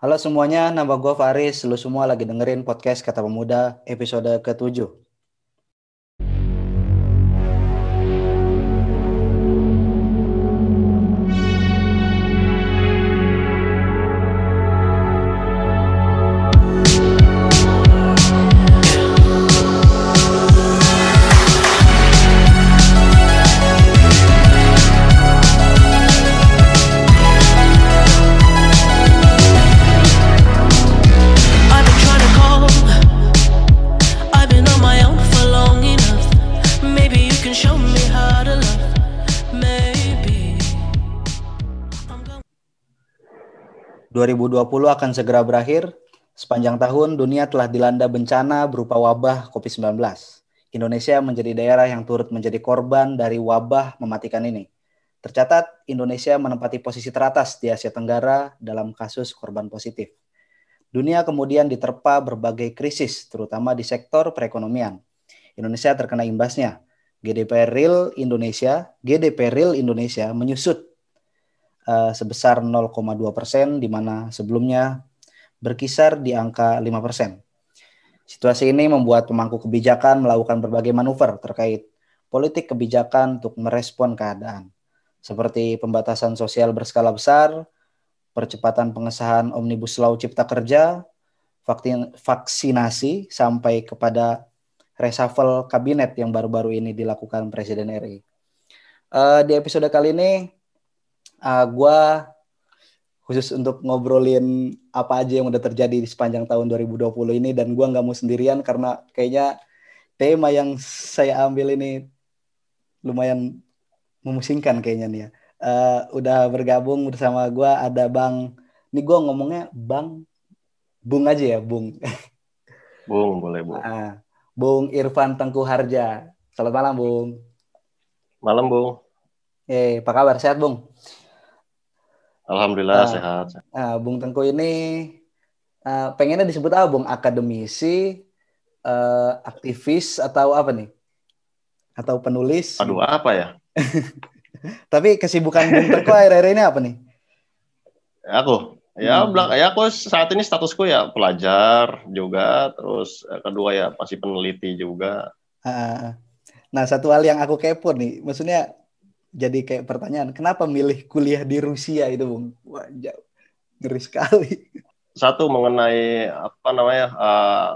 Halo semuanya, nama gue Faris. Lu semua lagi dengerin podcast Kata Pemuda episode ke-7. 2020 akan segera berakhir. Sepanjang tahun, dunia telah dilanda bencana berupa wabah COVID-19. Indonesia menjadi daerah yang turut menjadi korban dari wabah mematikan ini. Tercatat, Indonesia menempati posisi teratas di Asia Tenggara dalam kasus korban positif. Dunia kemudian diterpa berbagai krisis, terutama di sektor perekonomian. Indonesia terkena imbasnya. GDP real Indonesia, GDP real Indonesia menyusut uh, sebesar 0,2 persen, di mana sebelumnya berkisar di angka 5 persen. Situasi ini membuat pemangku kebijakan melakukan berbagai manuver terkait politik kebijakan untuk merespon keadaan, seperti pembatasan sosial berskala besar, percepatan pengesahan Omnibus Law Cipta Kerja, vaksinasi, sampai kepada reshuffle kabinet yang baru-baru ini dilakukan Presiden RI. Uh, eh, di episode kali ini uh, ah, gue khusus untuk ngobrolin apa aja yang udah terjadi di sepanjang tahun 2020 ini dan gue nggak mau sendirian karena kayaknya tema yang saya ambil ini lumayan memusingkan kayaknya nih ya. Uh, udah bergabung bersama gue ada Bang, ini gue ngomongnya Bang, Bung aja ya Bung. Bung boleh Bung. Uh, Bung Irfan Tengku Harja. Selamat malam Bung. Malam Bung. Eh, apa kabar? Sehat Bung? Alhamdulillah uh, sehat. Uh, Bung Tengku ini uh, pengennya disebut apa Bung? Akademisi, uh, aktivis atau apa nih? Atau penulis? Aduh apa ya? Tapi kesibukan Bung Tengku akhir-akhir ini apa nih? Aku, ya hmm. belak ya aku saat ini statusku ya pelajar juga, terus kedua ya masih peneliti juga. Uh, nah satu hal yang aku kepo nih, maksudnya jadi kayak pertanyaan, kenapa milih kuliah di Rusia itu, Bung? Wah, jauh. ngeri sekali. Satu mengenai apa namanya uh,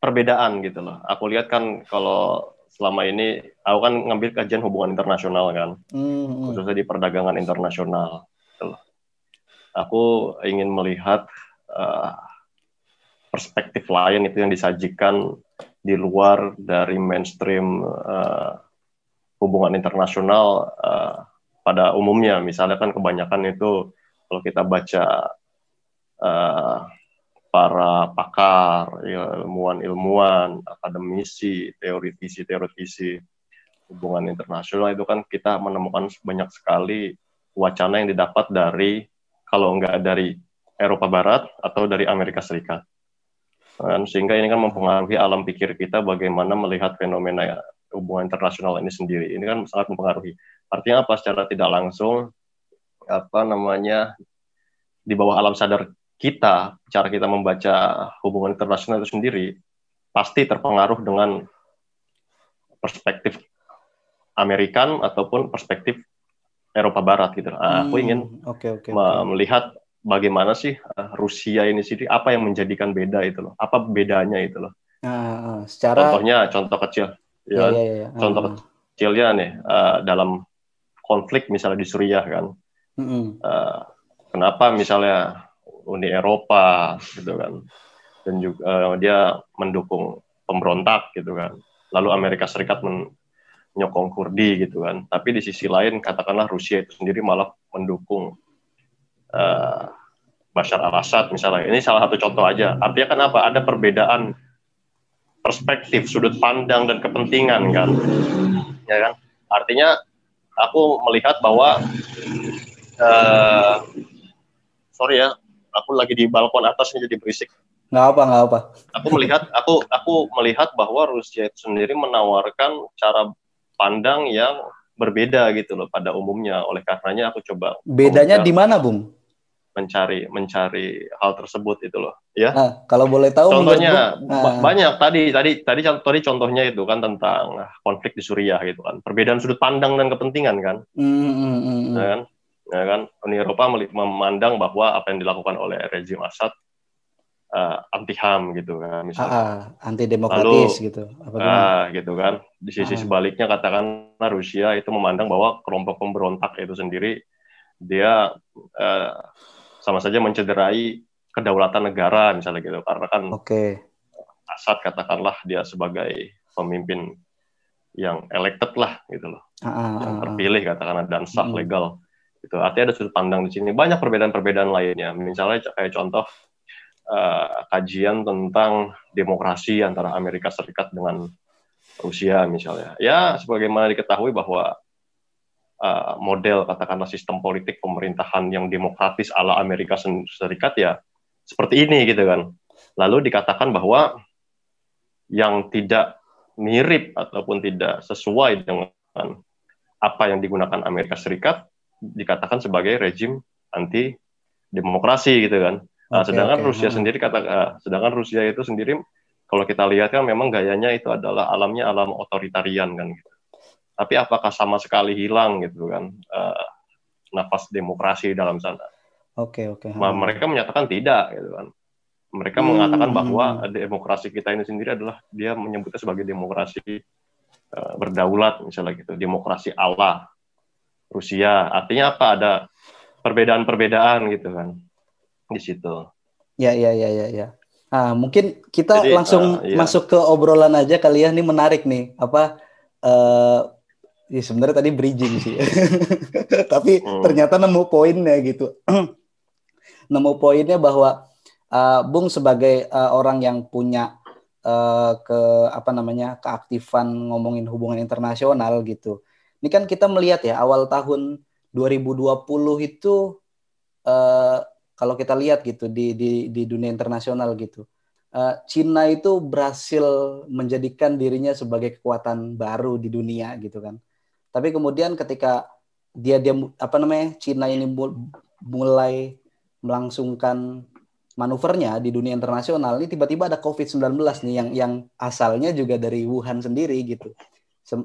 perbedaan gitu loh. Aku lihat kan kalau selama ini aku kan ngambil kajian hubungan internasional kan, hmm. khususnya di perdagangan internasional. Gitu loh. Aku ingin melihat uh, perspektif lain itu yang disajikan di luar dari mainstream uh, hubungan internasional uh, pada umumnya. Misalnya kan kebanyakan itu kalau kita baca uh, para pakar, ilmuwan-ilmuwan, akademisi, teoritisi-teoritisi hubungan internasional itu kan kita menemukan banyak sekali wacana yang didapat dari kalau enggak dari Eropa Barat atau dari Amerika Serikat. Dan sehingga ini kan mempengaruhi alam pikir kita bagaimana melihat fenomena hubungan internasional ini sendiri. Ini kan sangat mempengaruhi. Artinya apa? Secara tidak langsung apa namanya di bawah alam sadar kita, cara kita membaca hubungan internasional itu sendiri pasti terpengaruh dengan perspektif Amerikan ataupun perspektif Eropa Barat gitu. Nah, aku ingin okay, okay, okay. melihat bagaimana sih eh, Rusia ini sendiri apa yang menjadikan beda itu loh. Apa bedanya itu loh. Nah, secara contohnya contoh kecil ya, ya, ya, ya. contoh uh. kecilnya nih uh, dalam konflik misalnya di Suriah kan. Mm -hmm. uh, kenapa misalnya Uni Eropa gitu kan. Dan juga uh, dia mendukung pemberontak gitu kan. Lalu Amerika Serikat menyokong Kurdi gitu kan. Tapi di sisi lain katakanlah Rusia itu sendiri malah mendukung uh, Bashar al-Assad misalnya. Ini salah satu contoh aja. Artinya kenapa? Ada perbedaan perspektif, sudut pandang dan kepentingan kan. Ya kan? Artinya aku melihat bahwa uh, sorry ya, aku lagi di balkon atas ini jadi berisik. Nggak apa, nggak apa. Aku melihat, aku aku melihat bahwa Rusia itu sendiri menawarkan cara pandang yang berbeda gitu loh pada umumnya. Oleh karenanya aku coba. Bedanya di mana, Bung? Mencari mencari hal tersebut itu loh ya. Nah, kalau boleh tahu contohnya nah. banyak tadi tadi tadi tadi contohnya itu kan tentang konflik di Suriah gitu kan. Perbedaan sudut pandang dan kepentingan kan. Mm, mm, mm, ya kan? Ya kan? Uni Eropa memandang bahwa apa yang dilakukan oleh rezim Assad uh, anti ham gitu kan misalnya. Ah, ah anti demokratis Lalu, gitu. Apa ah, gitu kan. Di sisi ah. sebaliknya katakanlah Rusia itu memandang bahwa kelompok pemberontak itu sendiri dia uh, sama saja mencederai kedaulatan negara misalnya gitu karena kan okay. Assad katakanlah dia sebagai pemimpin yang elected lah gitu loh ah, ah, ah yang ah. terpilih katakanlah dan sah hmm. legal itu artinya ada sudut pandang di sini banyak perbedaan-perbedaan lainnya misalnya kayak contoh uh, kajian tentang demokrasi antara Amerika Serikat dengan Rusia misalnya ya sebagaimana diketahui bahwa uh, model katakanlah sistem politik pemerintahan yang demokratis ala Amerika Serikat ya seperti ini gitu kan. Lalu dikatakan bahwa yang tidak mirip ataupun tidak sesuai dengan apa yang digunakan Amerika Serikat dikatakan sebagai rejim anti demokrasi gitu kan. Nah, sedangkan okay. Rusia hmm. sendiri kata uh, sedangkan Rusia itu sendiri kalau kita lihat kan memang gayanya itu adalah alamnya alam otoritarian kan gitu tapi apakah sama sekali hilang gitu kan uh, nafas demokrasi dalam sana? Oke okay, oke. Okay. Mereka menyatakan tidak gitu kan. Mereka hmm. mengatakan bahwa demokrasi kita ini sendiri adalah dia menyebutnya sebagai demokrasi uh, berdaulat misalnya gitu, demokrasi Allah Rusia. Artinya apa? Ada perbedaan-perbedaan gitu kan di situ. Ya ya ya ya ya. Nah, mungkin kita Jadi, langsung uh, iya. masuk ke obrolan aja kali ya. Ini menarik nih. Apa uh, ya sebenarnya tadi bridging sih. Tapi hmm. ternyata nemu poinnya gitu. Nemu poinnya bahwa uh, Bung sebagai uh, orang yang punya uh, ke apa namanya keaktifan ngomongin hubungan internasional gitu. Ini kan kita melihat ya awal tahun 2020 itu uh, kalau kita lihat gitu di di di dunia internasional gitu uh, Cina itu berhasil menjadikan dirinya sebagai kekuatan baru di dunia gitu kan tapi kemudian ketika dia dia apa namanya Cina ini mulai melangsungkan manuvernya di dunia internasional ini tiba-tiba ada COVID-19 nih yang yang asalnya juga dari Wuhan sendiri gitu.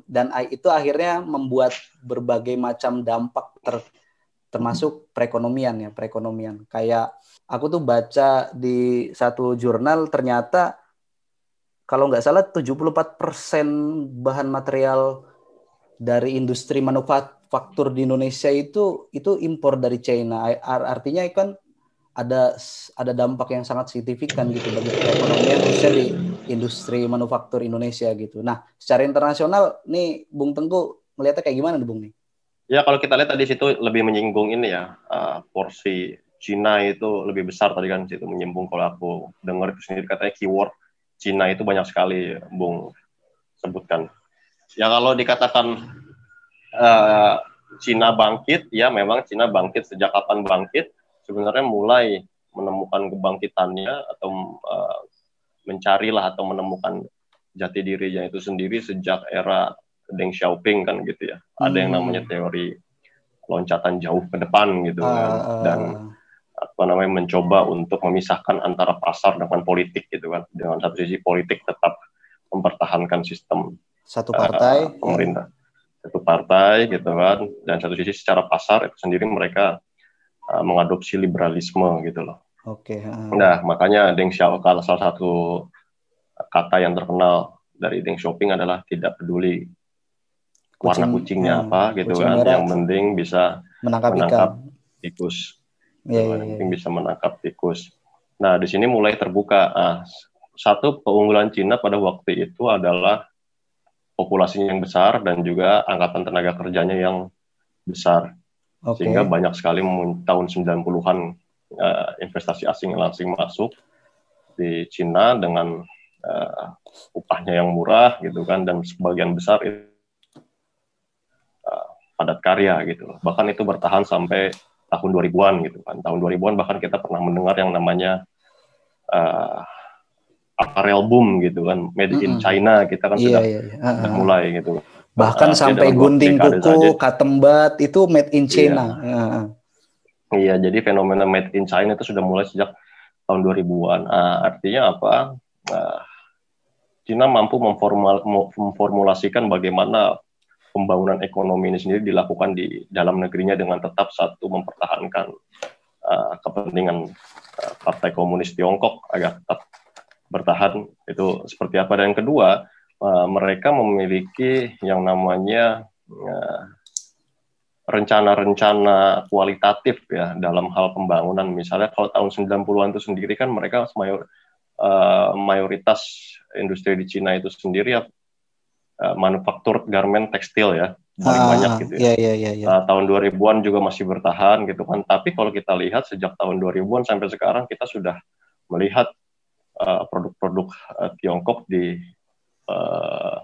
Dan itu akhirnya membuat berbagai macam dampak ter, termasuk perekonomian ya, perekonomian. Kayak aku tuh baca di satu jurnal ternyata kalau nggak salah 74% bahan material dari industri manufaktur di Indonesia itu itu impor dari China. Artinya kan ada ada dampak yang sangat signifikan gitu bagi perekonomian khususnya di industri manufaktur Indonesia gitu. Nah, secara internasional nih Bung Tengku melihatnya kayak gimana nih Bung nih? Ya kalau kita lihat tadi situ lebih menyinggung ini ya uh, porsi Cina itu lebih besar tadi kan situ menyinggung kalau aku dengar itu sendiri katanya keyword Cina itu banyak sekali Bung sebutkan ya kalau dikatakan uh, Cina bangkit, ya memang Cina bangkit sejak kapan bangkit? Sebenarnya mulai menemukan kebangkitannya atau uh, mencarilah atau menemukan jati dirinya itu sendiri sejak era Deng Xiaoping kan gitu ya. Hmm. Ada yang hmm. namanya teori loncatan jauh ke depan gitu uh, kan ah. dan apa namanya mencoba untuk memisahkan antara pasar dengan politik gitu kan. Dengan satu sisi politik tetap mempertahankan sistem satu partai uh, pemerintah ya. satu partai gitu kan dan satu sisi secara pasar itu sendiri mereka uh, mengadopsi liberalisme gitu loh oke okay. uh. nah makanya Deng Xiaoping salah satu kata yang terkenal dari Deng Xiaoping adalah tidak peduli Kucing, warna kucingnya hmm, apa gitu kucing kan merah. yang penting bisa menangkap, menangkap tikus yeah, yeah, yeah. penting bisa menangkap tikus nah di sini mulai terbuka nah, satu keunggulan Cina pada waktu itu adalah populasinya yang besar dan juga angkatan tenaga kerjanya yang besar. Okay. Sehingga banyak sekali tahun 90-an uh, eh, investasi asing langsung masuk di Cina dengan uh, upahnya yang murah gitu kan dan sebagian besar itu uh, padat karya gitu. Bahkan itu bertahan sampai tahun 2000-an gitu kan. Tahun 2000-an bahkan kita pernah mendengar yang namanya uh, apparel boom gitu kan made in China kita kan iya, sudah, iya, iya. Uh, mulai gitu bahkan uh, sampai gunting kuku katembat itu made in China iya. uh. Iya, jadi fenomena made in China itu sudah mulai sejak tahun 2000-an. Uh, ah, artinya apa? Uh, China mampu memformal, memformulasikan bagaimana pembangunan ekonomi ini sendiri dilakukan di dalam negerinya dengan tetap satu mempertahankan uh, kepentingan uh, Partai Komunis Tiongkok agar tetap bertahan itu seperti apa dan yang kedua uh, mereka memiliki yang namanya uh, rencana-rencana kualitatif ya dalam hal pembangunan. Misalnya kalau tahun 90-an itu sendiri kan mereka mayor, uh, mayoritas industri di Cina itu sendiri ya uh, manufaktur garment tekstil ya paling ah, banyak gitu ya. Iya, iya, iya. Nah, tahun 2000-an juga masih bertahan gitu kan. Tapi kalau kita lihat sejak tahun 2000-an sampai sekarang kita sudah melihat produk-produk uh, Tiongkok di uh,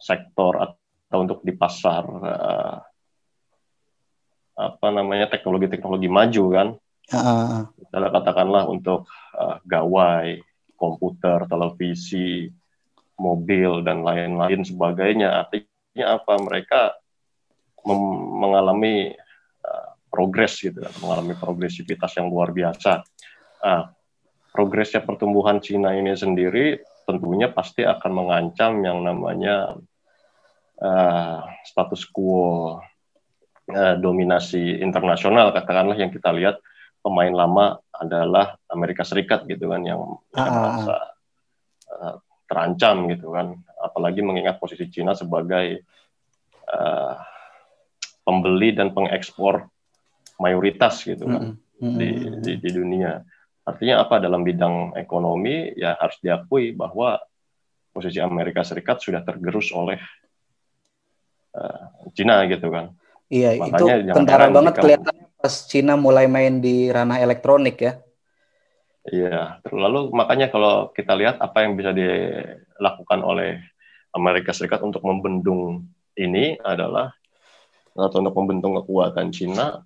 sektor atau untuk di pasar uh, apa namanya teknologi-teknologi maju kan. Uh. katakanlah untuk uh, gawai, komputer, televisi, mobil dan lain-lain sebagainya. Artinya apa? Mereka mengalami uh, progres gitu, mengalami progresivitas yang luar biasa. Uh, progresnya pertumbuhan Cina ini sendiri tentunya pasti akan mengancam yang namanya uh, status quo uh, dominasi internasional katakanlah yang kita lihat pemain lama adalah Amerika Serikat gitu kan yang ah. merasa uh, terancam gitu kan apalagi mengingat posisi Cina sebagai uh, pembeli dan pengekspor mayoritas gitu kan mm -hmm. di, di di dunia artinya apa? Dalam bidang ekonomi ya harus diakui bahwa posisi Amerika Serikat sudah tergerus oleh uh, Cina gitu kan. Iya, Makanya itu kentara banget jika... kelihatannya pas Cina mulai main di ranah elektronik ya. Iya, lalu makanya kalau kita lihat apa yang bisa dilakukan oleh Amerika Serikat untuk membendung ini adalah atau untuk membendung kekuatan Cina,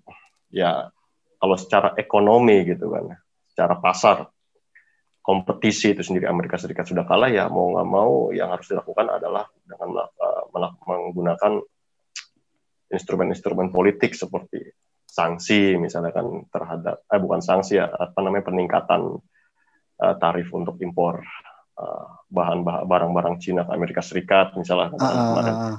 ya kalau secara ekonomi gitu kan, secara pasar kompetisi itu sendiri Amerika Serikat sudah kalah ya mau nggak mau yang harus dilakukan adalah dengan uh, menggunakan instrumen-instrumen politik seperti sanksi misalnya kan terhadap eh bukan sanksi ya apa namanya peningkatan uh, tarif untuk impor uh, bahan barang-barang Cina ke Amerika Serikat misalnya uh, kemarin uh,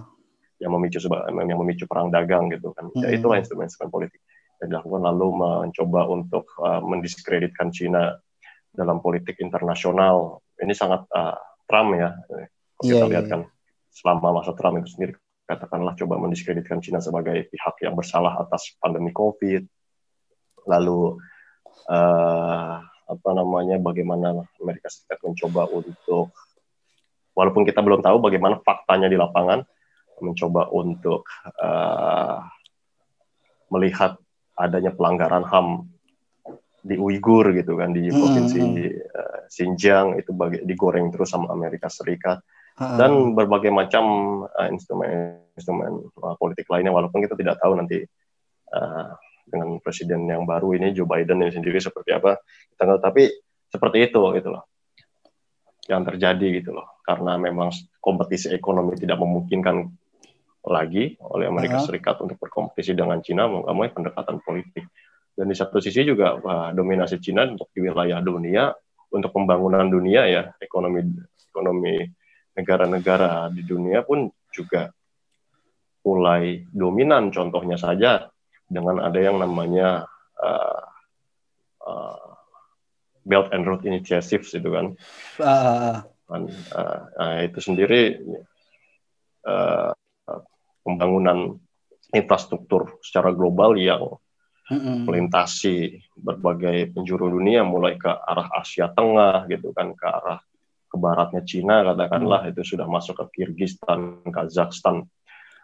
yang memicu yang memicu perang dagang gitu kan. Uh, ya hmm. itulah instrumen-instrumen politik yang dilakukan lalu mencoba untuk uh, mendiskreditkan Cina dalam politik internasional. Ini sangat uh, Trump ya. Kalau yeah, kita iya, lihat yeah. kan selama masa Trump itu sendiri katakanlah coba mendiskreditkan Cina sebagai pihak yang bersalah atas pandemi COVID, lalu uh, apa namanya bagaimana Amerika Serikat mencoba untuk walaupun kita belum tahu bagaimana faktanya di lapangan mencoba untuk uh, melihat adanya pelanggaran HAM di Uighur gitu kan di hmm, provinsi uh, Xinjiang itu bagi, digoreng terus sama Amerika Serikat. Dan berbagai macam uh, instrumen instrumen uh, politik lainnya walaupun kita tidak tahu nanti uh, dengan presiden yang baru ini Joe Biden ini sendiri seperti apa kita nggak tapi seperti itu gitu loh yang terjadi gitu loh. Karena memang kompetisi ekonomi tidak memungkinkan lagi oleh Amerika uh Serikat untuk berkompetisi dengan Cina mau pendekatan politik dan di satu sisi juga uh, dominasi Cina untuk di wilayah dunia untuk pembangunan dunia ya ekonomi ekonomi negara-negara di dunia pun juga mulai dominan. Contohnya saja dengan ada yang namanya uh, uh, Belt and Road Initiative itu kan. Uh. Dan, uh, nah, itu sendiri uh, pembangunan infrastruktur secara global yang mm-hmm. melintasi berbagai penjuru dunia mulai ke arah Asia Tengah gitu kan ke arah ke baratnya Cina katakanlah hmm. itu sudah masuk ke Kirgistan, Kazakhstan.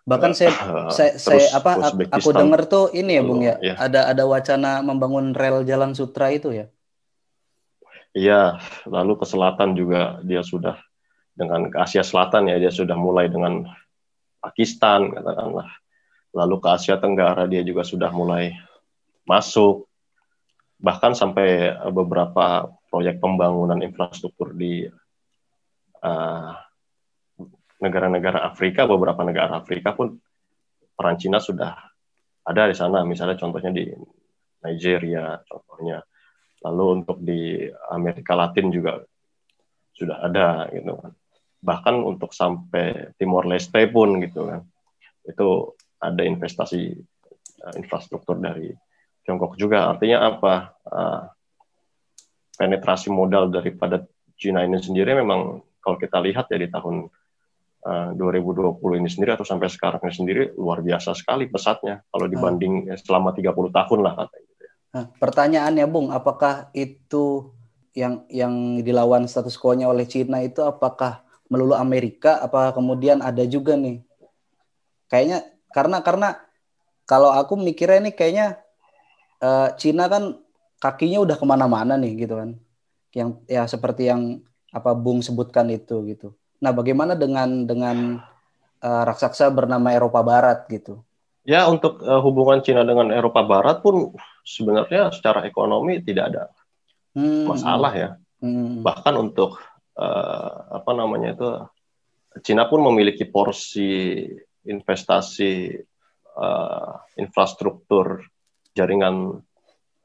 Bahkan saya uh, saya, saya apa aku dengar tuh ini ya Bung ya, ya, ada ada wacana membangun rel jalan sutra itu ya. Iya, lalu ke selatan juga dia sudah dengan ke Asia Selatan ya dia sudah mulai dengan Pakistan katakanlah. Lalu ke Asia Tenggara dia juga sudah mulai masuk bahkan sampai beberapa proyek pembangunan infrastruktur di Eh, negara-negara uh, Afrika, beberapa negara Afrika pun peran Cina sudah ada di sana. Misalnya contohnya di Nigeria contohnya. Lalu untuk di Amerika Latin juga sudah ada gitu kan. Bahkan untuk sampai Timor Leste pun gitu kan. Itu ada investasi uh, infrastruktur dari Tiongkok juga. Artinya apa? Uh, penetrasi modal daripada Cina ini sendiri memang kalau kita lihat ya di tahun uh, 2020 ini sendiri atau sampai sekarang ini sendiri luar biasa sekali pesatnya kalau dibanding hmm. selama 30 tahun lah katanya. Gitu ya. Nah, pertanyaannya Bung, apakah itu yang yang dilawan status quo-nya oleh Cina itu apakah melulu Amerika apa kemudian ada juga nih kayaknya karena karena kalau aku mikirnya ini kayaknya uh, Cina kan kakinya udah ke mana-mana nih gitu kan yang ya seperti yang apa Bung sebutkan itu gitu nah bagaimana dengan dengan uh, raksasa bernama Eropa Barat gitu ya untuk uh, hubungan Cina dengan Eropa Barat pun sebenarnya secara ekonomi tidak ada hmm. masalah ya. Hmm. Bahkan untuk uh, apa namanya itu Cina pun memiliki porsi investasi uh, infrastruktur jaringan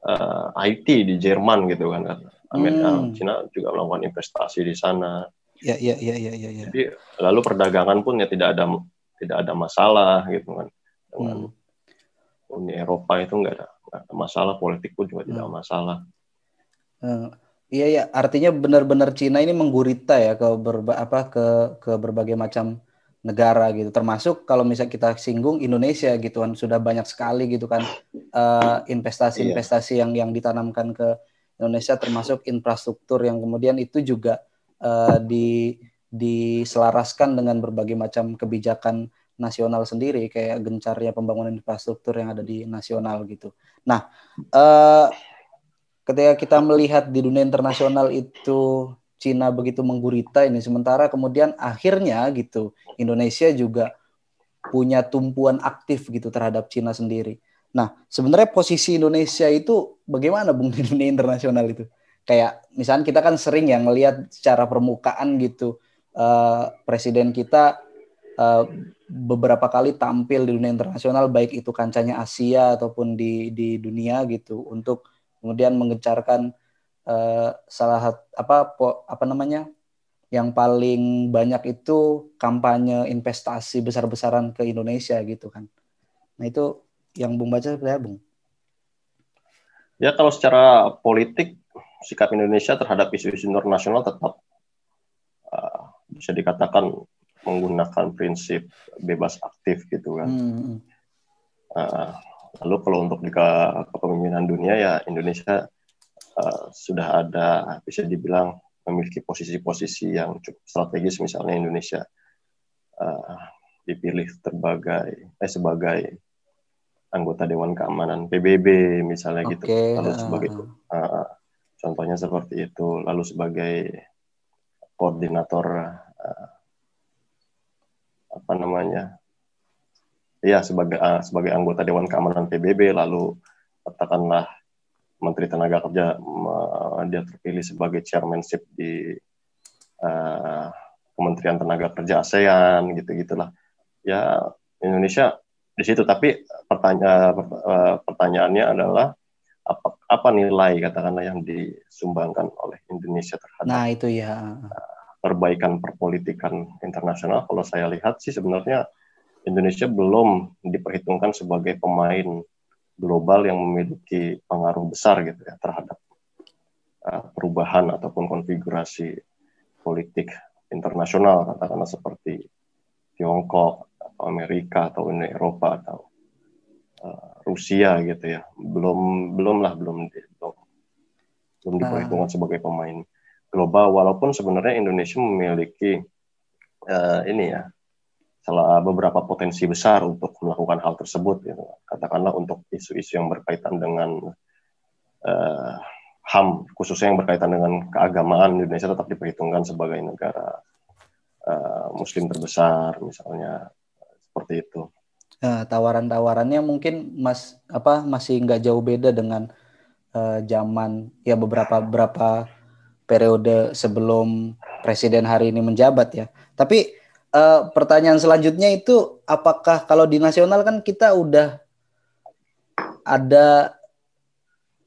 uh, eh, IT di Jerman gitu kan kan. Amerika, hmm. Cina juga melakukan investasi di sana. Ya, ya, ya, ya, ya, ya. Jadi lalu perdagangan pun ya tidak ada tidak ada masalah gitu kan dengan hmm. Uni Eropa itu enggak ada, enggak ada masalah, politik pun juga hmm. tidak masalah. Iya ya, artinya benar-benar Cina ini menggurita ya ke berba, apa ke ke berbagai macam negara gitu. Termasuk kalau misalnya kita singgung Indonesia gitu kan sudah banyak sekali gitu kan investasi-investasi uh, yang yang ditanamkan ke Indonesia termasuk infrastruktur yang kemudian itu juga uh, di diselaraskan dengan berbagai macam kebijakan nasional sendiri kayak gencarnya pembangunan infrastruktur yang ada di nasional gitu. Nah, uh, ketika kita melihat di dunia internasional itu Cina begitu menggurita ini sementara kemudian akhirnya gitu Indonesia juga punya tumpuan aktif gitu terhadap Cina sendiri. Nah, sebenarnya posisi Indonesia itu bagaimana Bung di dunia internasional itu? Kayak misalnya kita kan sering ya melihat secara permukaan gitu uh, presiden kita uh, beberapa kali tampil di dunia internasional baik itu kancahnya Asia ataupun di di dunia gitu untuk kemudian mengecarkan uh, salah apa apa namanya yang paling banyak itu kampanye investasi besar-besaran ke Indonesia gitu kan. Nah itu yang Bung baca seperti apa Bung? Ya kalau secara politik sikap Indonesia terhadap isu-isu internasional tetap uh, bisa dikatakan menggunakan prinsip bebas aktif gitu kan. Hmm. Uh, Lalu kalau untuk di kepemimpinan dunia ya Indonesia uh, sudah ada bisa dibilang memiliki posisi-posisi yang cukup strategis. Misalnya Indonesia uh, dipilih terbagai eh sebagai anggota Dewan Keamanan PBB misalnya okay. gitu lalu sebagai uh, contohnya seperti itu. Lalu sebagai koordinator uh, apa namanya ya sebagai uh, sebagai anggota Dewan Keamanan PBB lalu katakanlah Menteri Tenaga Kerja uh, dia terpilih sebagai chairmanship di uh, Kementerian Tenaga Kerja ASEAN gitu gitulah ya Indonesia di situ. Tapi pertanya uh, pertanyaannya adalah apa apa nilai katakanlah yang disumbangkan oleh Indonesia terhadap nah itu ya. perbaikan perpolitikan internasional? Kalau saya lihat sih sebenarnya Indonesia belum diperhitungkan sebagai pemain global yang memiliki pengaruh besar gitu ya terhadap uh, perubahan ataupun konfigurasi politik internasional katakanlah seperti Tiongkok atau Amerika atau Uni Eropa atau uh, Rusia gitu ya belum belum lah belum belum belum ah. diperhitungkan sebagai pemain global walaupun sebenarnya Indonesia memiliki uh, ini ya salah beberapa potensi besar untuk melakukan hal tersebut gitu. katakanlah untuk isu-isu yang berkaitan dengan uh, HAM khususnya yang berkaitan dengan keagamaan Indonesia tetap diperhitungkan sebagai negara uh, Muslim terbesar misalnya seperti itu. Nah, tawaran-tawarannya mungkin mas apa masih nggak jauh beda dengan uh, zaman ya beberapa beberapa periode sebelum presiden hari ini menjabat ya. Tapi uh, pertanyaan selanjutnya itu apakah kalau di nasional kan kita udah ada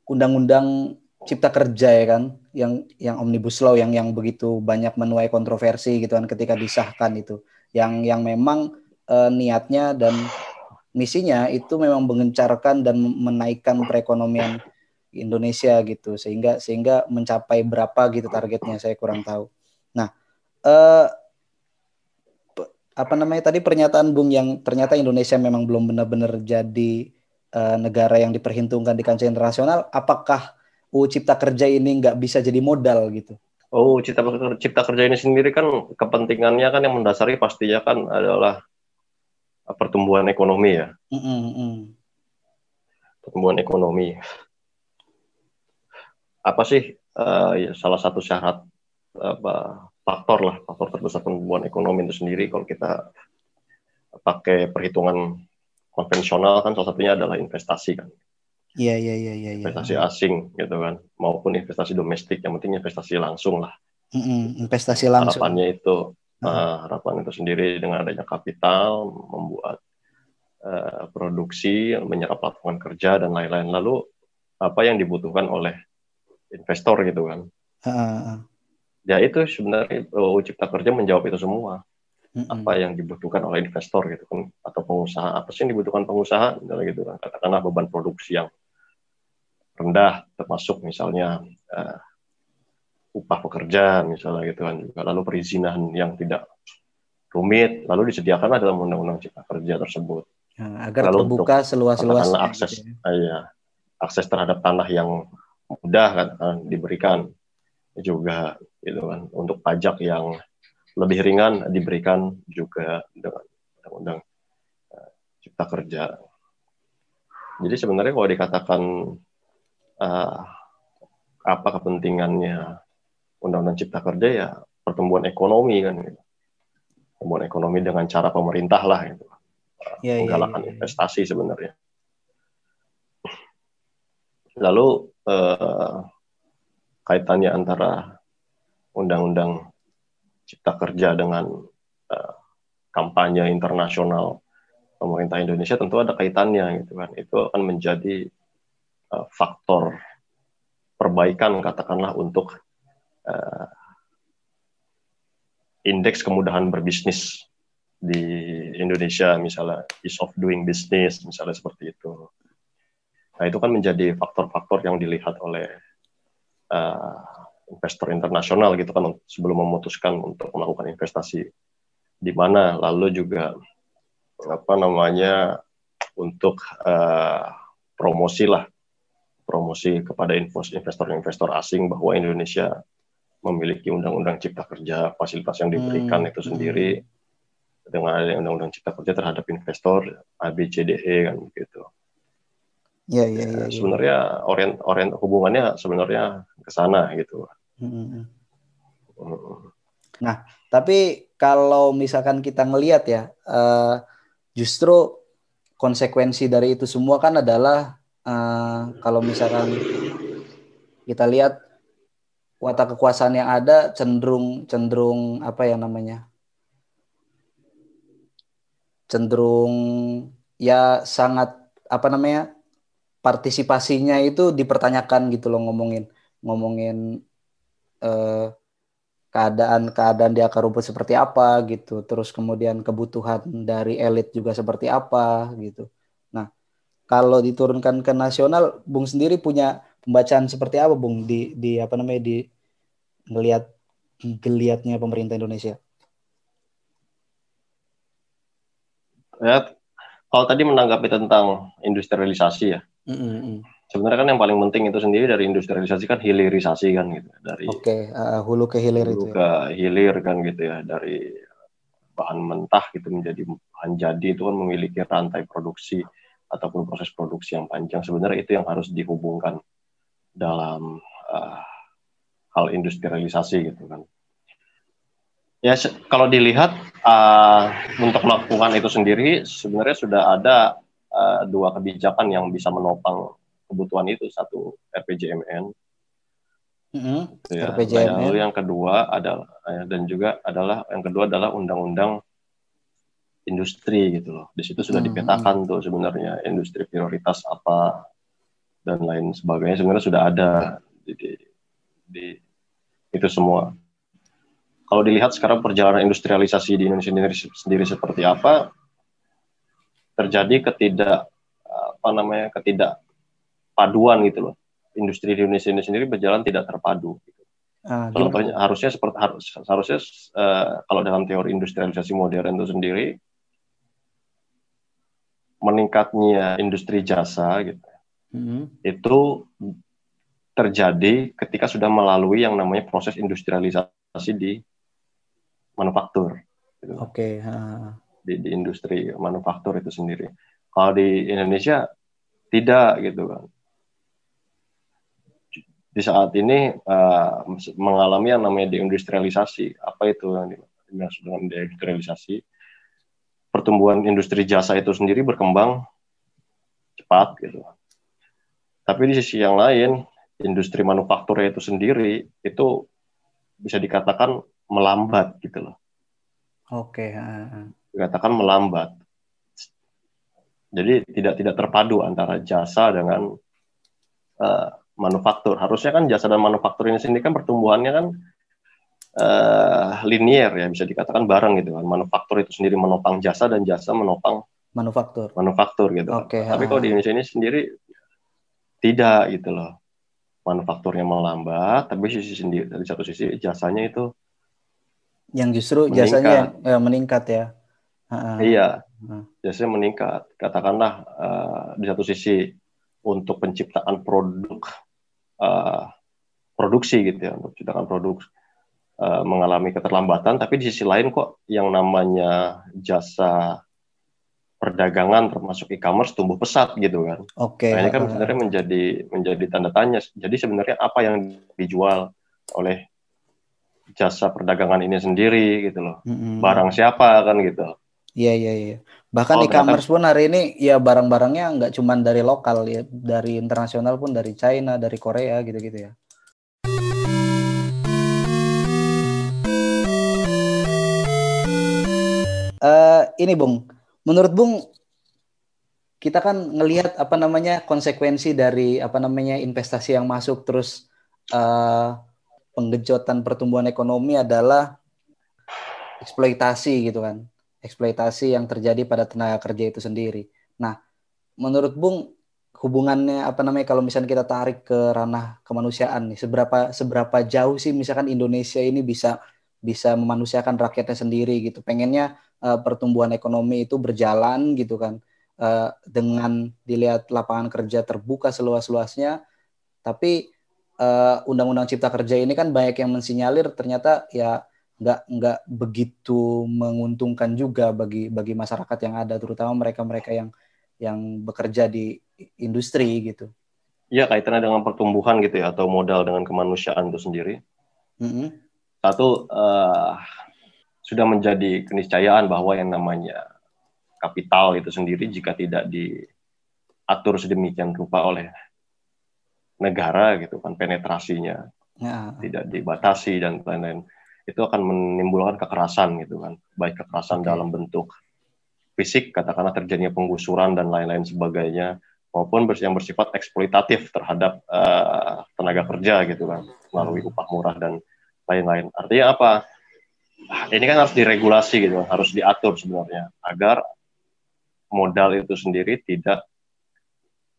undang-undang cipta kerja ya kan? Yang yang omnibus law yang yang begitu banyak menuai kontroversi gitu kan ketika disahkan itu. Yang yang memang uh, niatnya dan misinya itu memang mengencarkan dan menaikkan perekonomian Indonesia gitu. Sehingga sehingga mencapai berapa gitu targetnya saya kurang tahu. Nah, uh, apa namanya tadi pernyataan Bung yang ternyata Indonesia memang belum benar-benar jadi uh, negara yang diperhitungkan di kancah internasional. Apakah UU Cipta Kerja ini nggak bisa jadi modal gitu? Oh, cipta, cipta kerja ini sendiri kan kepentingannya kan yang mendasari pastinya kan adalah pertumbuhan ekonomi ya. Mm -hmm. Pertumbuhan ekonomi. Apa sih uh, ya, salah satu syarat apa faktor lah faktor terbesar pertumbuhan ekonomi itu sendiri kalau kita pakai perhitungan konvensional kan salah satunya adalah investasi kan. Iya, iya iya iya iya. Investasi asing gitu kan, maupun investasi domestik. Yang penting investasi langsung lah. Mm-hmm, investasi langsung. Harapannya itu, mm. uh, harapan itu sendiri dengan adanya kapital membuat uh, produksi, menyerap lapangan kerja dan lain-lain. Lalu apa yang dibutuhkan oleh investor gitu kan? Uh. Ya itu sebenarnya uh, Cipta Kerja menjawab itu semua. Mm-hmm. Apa yang dibutuhkan oleh investor gitu kan atau pengusaha apa sih yang dibutuhkan pengusaha gitu kan katakanlah beban produksi yang rendah termasuk misalnya uh, upah pekerja misalnya gitu kan juga lalu perizinan yang tidak rumit lalu disediakan dalam undang-undang cipta kerja tersebut ya, agar lalu terbuka seluas-luasnya akses gitu ya. iya akses terhadap tanah yang mudah kan, kan diberikan juga gitu kan untuk pajak yang lebih ringan diberikan juga dengan undang-undang uh, cipta kerja jadi sebenarnya kalau dikatakan uh, apa kepentingannya Undang-Undang Cipta Kerja ya pertumbuhan ekonomi kan gitu. Pertumbuhan ekonomi dengan cara pemerintah lah gitu. Ya, menggalakkan ya, ya, investasi sebenarnya. Lalu uh, kaitannya antara Undang-Undang Cipta Kerja dengan uh, kampanye internasional pemerintah Indonesia tentu ada kaitannya gitu kan. Itu akan menjadi uh, faktor perbaikan katakanlah untuk uh, indeks kemudahan berbisnis di Indonesia misalnya ease of doing business misalnya seperti itu. Nah itu kan menjadi faktor-faktor yang dilihat oleh uh, investor internasional gitu kan sebelum memutuskan untuk melakukan investasi di mana lalu juga apa namanya untuk uh, promosi lah promosi kepada investor-investor asing bahwa Indonesia memiliki undang-undang cipta kerja, fasilitas yang diberikan hmm. itu sendiri dengan undang-undang cipta kerja terhadap investor ABCDE kan gitu. Ya, ya, ya, ya. Sebenarnya orient orient hubungannya sebenarnya ke sana gitu. Hmm. Nah, tapi kalau misalkan kita ngelihat ya, uh, justru konsekuensi dari itu semua kan adalah uh, kalau misalkan kita lihat watak kekuasaan yang ada cenderung cenderung apa yang namanya cenderung ya sangat apa namanya partisipasinya itu dipertanyakan gitu loh ngomongin ngomongin eh, keadaan-keadaan di akar rumput seperti apa gitu. Terus kemudian kebutuhan dari elit juga seperti apa gitu. Kalau diturunkan ke nasional, Bung sendiri punya pembacaan seperti apa, Bung, di di apa namanya di melihat geliatnya pemerintah Indonesia? Ya, kalau tadi menanggapi tentang industrialisasi ya, sebenarnya kan yang paling penting itu sendiri dari industrialisasi kan hilirisasi kan gitu, dari Oke, okay, uh, hulu ke hilir hulu itu. Ya. ke hilir kan gitu ya, dari bahan mentah gitu menjadi bahan jadi itu kan memiliki rantai produksi ataupun proses produksi yang panjang sebenarnya itu yang harus dihubungkan dalam uh, hal industrialisasi gitu kan ya kalau dilihat uh, untuk melakukan itu sendiri sebenarnya sudah ada uh, dua kebijakan yang bisa menopang kebutuhan itu satu RPJMN mm-hmm. ya. RPJMN. lalu yang kedua adalah dan juga adalah yang kedua adalah undang-undang industri gitu loh. Di situ sudah hmm, dipetakan hmm. tuh sebenarnya industri prioritas apa dan lain sebagainya sebenarnya sudah ada di, di, di itu semua. Kalau dilihat sekarang perjalanan industrialisasi di Indonesia sendiri, sendiri seperti apa, terjadi ketidak apa namanya ketidakpaduan gitu loh. Industri di Indonesia ini sendiri berjalan tidak terpadu. Gitu. Ah, Contohnya harusnya seperti harus harusnya uh, kalau dalam teori industrialisasi modern itu sendiri meningkatnya industri jasa gitu hmm. itu terjadi ketika sudah melalui yang namanya proses industrialisasi di manufaktur. Gitu. Oke. Okay. Di, di industri manufaktur itu sendiri. Kalau di Indonesia tidak gitu kan. Di saat ini uh, mengalami yang namanya deindustrialisasi. Apa itu yang dimaksud dengan deindustrialisasi? pertumbuhan industri jasa itu sendiri berkembang cepat gitu. Tapi di sisi yang lain, industri manufaktur itu sendiri itu bisa dikatakan melambat gitu loh. Oke. Dikatakan melambat. Jadi tidak tidak terpadu antara jasa dengan uh, manufaktur. Harusnya kan jasa dan manufaktur ini sendiri kan pertumbuhannya kan uh, linier ya bisa dikatakan bareng gitu kan. Manufaktur itu sendiri menopang jasa dan jasa menopang manufaktur. Manufaktur gitu. Okay, Tapi kalau di Indonesia ini sendiri tidak gitu loh. Manufakturnya melambat, tapi sisi sendiri dari satu sisi jasanya itu yang justru meningkat. jasanya yang, ya, meningkat ya. Uh, iya, uh. jasanya meningkat. Katakanlah uh, di satu sisi untuk penciptaan produk uh, produksi gitu ya, untuk penciptaan produk Eh, mengalami keterlambatan, tapi di sisi lain kok yang namanya jasa perdagangan termasuk e-commerce tumbuh pesat gitu kan. Oke. Okay. Nah, ini kan sebenarnya menjadi menjadi tanda tanya. Jadi sebenarnya apa yang dijual oleh jasa perdagangan ini sendiri gitu loh. Mm-hmm. Barang siapa kan gitu. Iya iya iya. Bahkan oh, e-commerce pun hari ini ya barang-barangnya nggak cuma dari lokal ya, dari internasional pun dari China, dari Korea gitu-gitu ya. uh, ini Bung, menurut Bung kita kan ngelihat apa namanya konsekuensi dari apa namanya investasi yang masuk terus uh, penggejotan pertumbuhan ekonomi adalah eksploitasi gitu kan eksploitasi yang terjadi pada tenaga kerja itu sendiri. Nah, menurut Bung hubungannya apa namanya kalau misalnya kita tarik ke ranah kemanusiaan nih seberapa seberapa jauh sih misalkan Indonesia ini bisa bisa memanusiakan rakyatnya sendiri gitu. Pengennya uh, pertumbuhan ekonomi itu berjalan gitu kan uh, dengan dilihat lapangan kerja terbuka seluas-luasnya tapi uh, undang-undang cipta kerja ini kan banyak yang mensinyalir ternyata ya nggak nggak begitu menguntungkan juga bagi bagi masyarakat yang ada terutama mereka-mereka yang yang bekerja di industri gitu. Iya kaitannya dengan pertumbuhan gitu ya atau modal dengan kemanusiaan itu sendiri. Mm -hmm. Satu uh, sudah menjadi keniscayaan bahwa yang namanya kapital itu sendiri jika tidak diatur sedemikian rupa oleh negara gitu kan penetrasinya ya. tidak dibatasi dan lain-lain itu akan menimbulkan kekerasan gitu kan. Baik kekerasan okay. dalam bentuk fisik katakanlah terjadinya penggusuran dan lain-lain sebagainya maupun yang bersifat eksploitatif terhadap uh, tenaga kerja gitu kan melalui upah murah dan lain-lain. Artinya apa? Ini kan harus diregulasi gitu, harus diatur sebenarnya agar modal itu sendiri tidak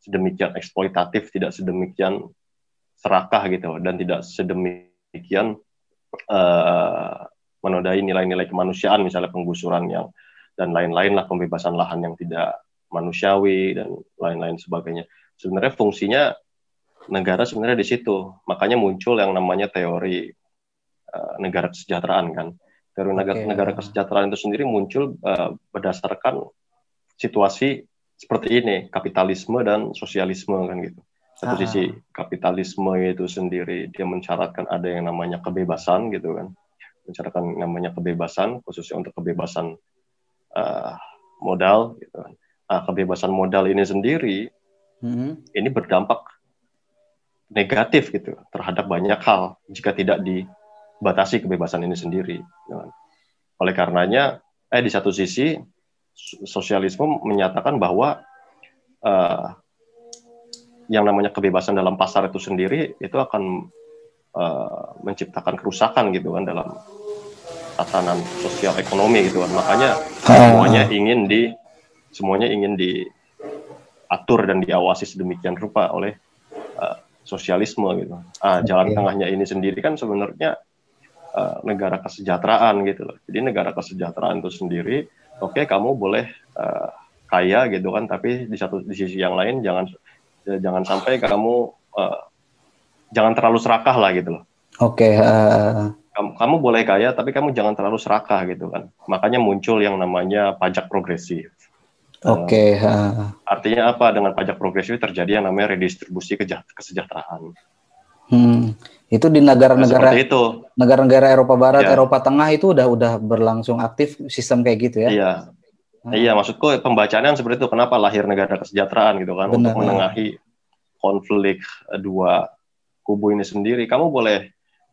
sedemikian eksploitatif, tidak sedemikian serakah gitu, dan tidak sedemikian uh, menodai nilai-nilai kemanusiaan, misalnya penggusuran yang dan lain-lain lah, pembebasan lahan yang tidak manusiawi dan lain-lain sebagainya. Sebenarnya fungsinya negara sebenarnya di situ, makanya muncul yang namanya teori uh, negara kesejahteraan kan negara, okay. negara kesejahteraan itu sendiri muncul uh, berdasarkan situasi seperti ini, kapitalisme dan sosialisme kan gitu. Satu ah. sisi kapitalisme itu sendiri dia mensyaratkan ada yang namanya kebebasan gitu kan, mensyaratkan namanya kebebasan khususnya untuk kebebasan uh, modal gitu kan. Nah, kebebasan modal ini sendiri mm-hmm. ini berdampak negatif gitu terhadap banyak hal jika tidak di batasi kebebasan ini sendiri. Ya kan? Oleh karenanya, eh di satu sisi sosialisme menyatakan bahwa uh, yang namanya kebebasan dalam pasar itu sendiri itu akan uh, menciptakan kerusakan gitu kan dalam tatanan sosial ekonomi gitu kan. Makanya semuanya ingin di semuanya ingin diatur dan diawasi sedemikian rupa oleh uh, sosialisme gitu. Ah jalan tengahnya ini sendiri kan sebenarnya uh, negara kesejahteraan gitu loh. Jadi negara kesejahteraan itu sendiri oke okay, kamu boleh uh, kaya gitu kan tapi di satu di sisi yang lain jangan jangan sampai kamu uh, jangan terlalu serakah lah gitu loh oke okay, uh kamu, kamu boleh kaya tapi kamu jangan terlalu serakah gitu kan makanya muncul yang namanya pajak progresif Oke. Okay. Uh, artinya apa dengan pajak progresif terjadi yang namanya redistribusi kesejahteraan. Hmm. Itu di negara-negara nah, itu. Negara-negara Eropa Barat, ya. Eropa Tengah itu udah udah berlangsung aktif sistem kayak gitu ya. Iya. Hmm. Iya, maksudku pembacaannya seperti itu. Kenapa lahir negara kesejahteraan gitu kan Benar, untuk menengahi konflik dua kubu ini sendiri. Kamu boleh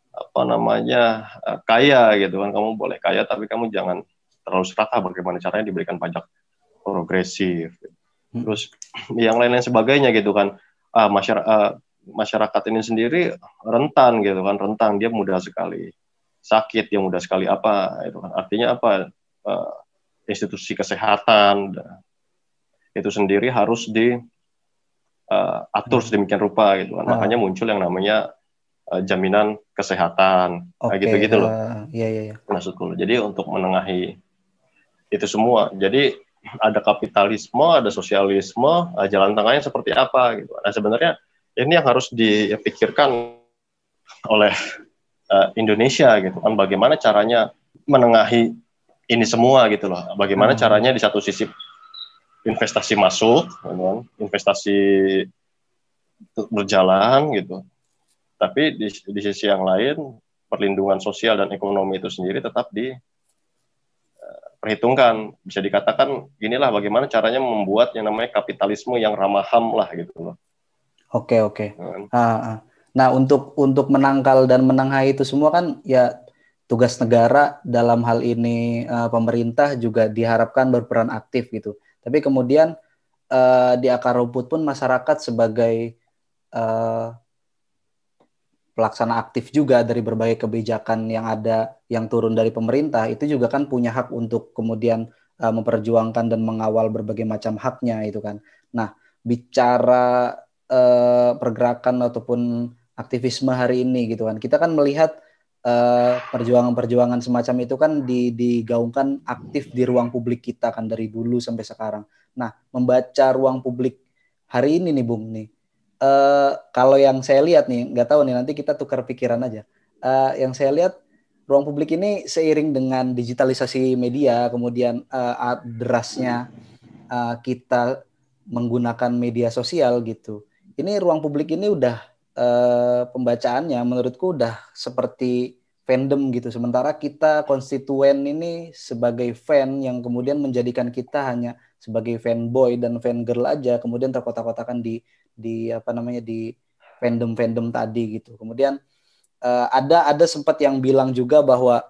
apa namanya kaya gitu kan kamu boleh kaya tapi kamu jangan terlalu serakah bagaimana caranya diberikan pajak progresif hmm. terus yang lain-lain sebagainya gitu kan uh, masyarakat uh, masyarakat ini sendiri rentan gitu kan rentan dia mudah sekali sakit dia mudah sekali apa itu kan artinya apa uh, institusi kesehatan itu sendiri harus di uh, atur sedemikian rupa gitu kan. Makanya muncul yang namanya uh, jaminan kesehatan okay, kayak gitu-gitu loh. Uh, iya iya iya. Maksudku. Jadi untuk menengahi itu semua. Jadi ada kapitalisme, ada sosialisme, uh, jalan tengahnya seperti apa gitu. Nah, sebenarnya ini yang harus dipikirkan oleh uh, Indonesia gitu kan bagaimana caranya menengahi ini semua gitu loh. Bagaimana hmm. caranya di satu sisi investasi masuk, investasi berjalan gitu tapi di, di sisi yang lain perlindungan sosial dan ekonomi itu sendiri tetap diperhitungkan. Eh, Bisa dikatakan inilah bagaimana caranya membuat yang namanya kapitalisme yang ramah ham lah gitu loh. Oke oke. Hmm. Ah, nah untuk untuk menangkal dan menengahi itu semua kan ya tugas negara dalam hal ini uh, pemerintah juga diharapkan berperan aktif gitu. Tapi kemudian uh, di akar rumput pun masyarakat sebagai uh, pelaksana aktif juga dari berbagai kebijakan yang ada yang turun dari pemerintah itu juga kan punya hak untuk kemudian uh, memperjuangkan dan mengawal berbagai macam haknya itu kan. Nah, bicara uh, pergerakan ataupun aktivisme hari ini gitu kan. Kita kan melihat perjuangan-perjuangan uh, semacam itu kan digaungkan aktif di ruang publik kita kan dari dulu sampai sekarang. Nah, membaca ruang publik hari ini nih Bung nih uh, kalau yang saya lihat nih, nggak tahu nih nanti kita tukar pikiran aja. Uh, yang saya lihat ruang publik ini seiring dengan digitalisasi media, kemudian uh, derasnya uh, kita menggunakan media sosial gitu. Ini ruang publik ini udah uh, pembacaannya menurutku udah seperti fandom gitu. Sementara kita konstituen ini sebagai fan yang kemudian menjadikan kita hanya sebagai fanboy dan fangirl aja, kemudian terkotak-kotakan di di apa namanya di fandom-fandom tadi gitu. Kemudian uh, ada ada sempat yang bilang juga bahwa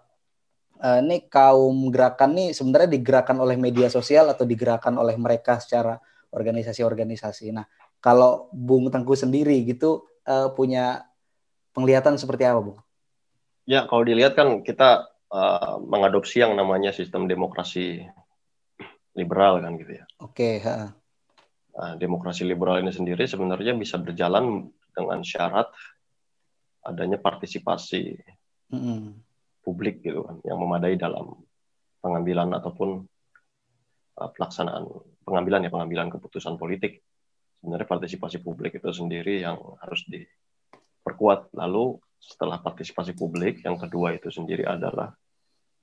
uh, ini kaum gerakan nih sebenarnya digerakkan oleh media sosial atau digerakkan oleh mereka secara organisasi-organisasi. Nah, kalau Bung Tengku sendiri gitu uh, punya penglihatan seperti apa, Bung? Ya, kalau dilihat kan kita uh, mengadopsi yang namanya sistem demokrasi liberal kan gitu ya. Oke, okay, Nah, demokrasi liberal ini sendiri sebenarnya bisa berjalan dengan syarat adanya partisipasi mm-hmm. publik gitu kan yang memadai dalam pengambilan ataupun uh, pelaksanaan pengambilan ya pengambilan keputusan politik sebenarnya partisipasi publik itu sendiri yang harus diperkuat lalu setelah partisipasi publik yang kedua itu sendiri adalah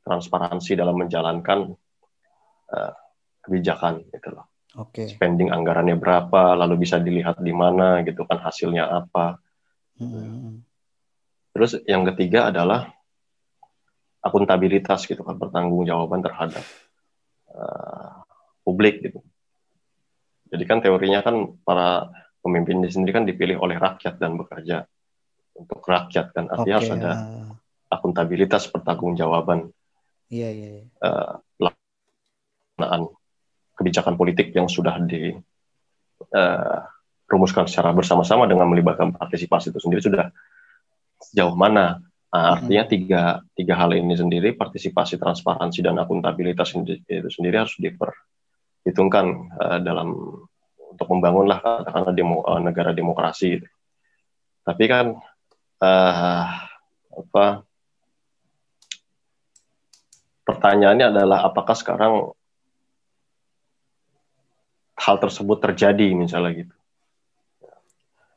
transparansi dalam menjalankan uh, kebijakan gitu loh Okay. Spending anggarannya berapa, lalu bisa dilihat di mana gitu kan hasilnya apa. Hmm. Terus yang ketiga adalah akuntabilitas gitu kan pertanggungjawaban terhadap uh, publik gitu. Jadi kan teorinya kan para pemimpin di sendiri kan dipilih oleh rakyat dan bekerja untuk rakyat kan artinya okay. harus ada akuntabilitas pertanggungjawaban. Iya iya. iya. Uh, kebijakan politik yang sudah di uh, rumuskan secara bersama-sama dengan melibatkan partisipasi itu sendiri sudah sejauh mana. Nah, artinya tiga, tiga hal ini sendiri, partisipasi, transparansi, dan akuntabilitas itu sendiri harus diperhitungkan uh, dalam untuk membangunlah katakanlah demo, uh, negara demokrasi. Gitu. Tapi kan uh, apa pertanyaannya adalah apakah sekarang hal tersebut terjadi misalnya gitu.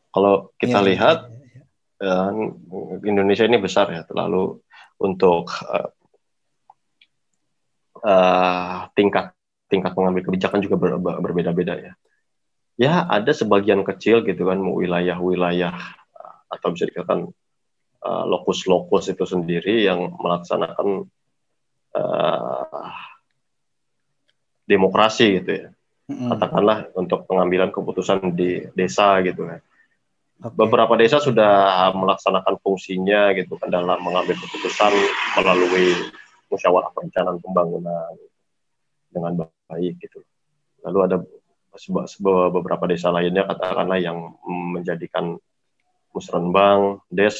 Kalau kita ya, lihat ya, ya. Indonesia ini besar ya, terlalu untuk uh, uh, tingkat tingkat mengambil kebijakan juga ber, ber, berbeda-beda ya. Ya ada sebagian kecil gitu kan wilayah-wilayah atau bisa dikatakan lokus-lokus uh, itu sendiri yang melaksanakan uh, demokrasi gitu ya katakanlah untuk pengambilan keputusan di desa gitu ya okay. beberapa desa sudah melaksanakan fungsinya gitu kan dalam mengambil keputusan melalui musyawarah perencanaan pembangunan dengan baik gitu lalu ada beberapa desa lainnya katakanlah yang menjadikan musrenbang des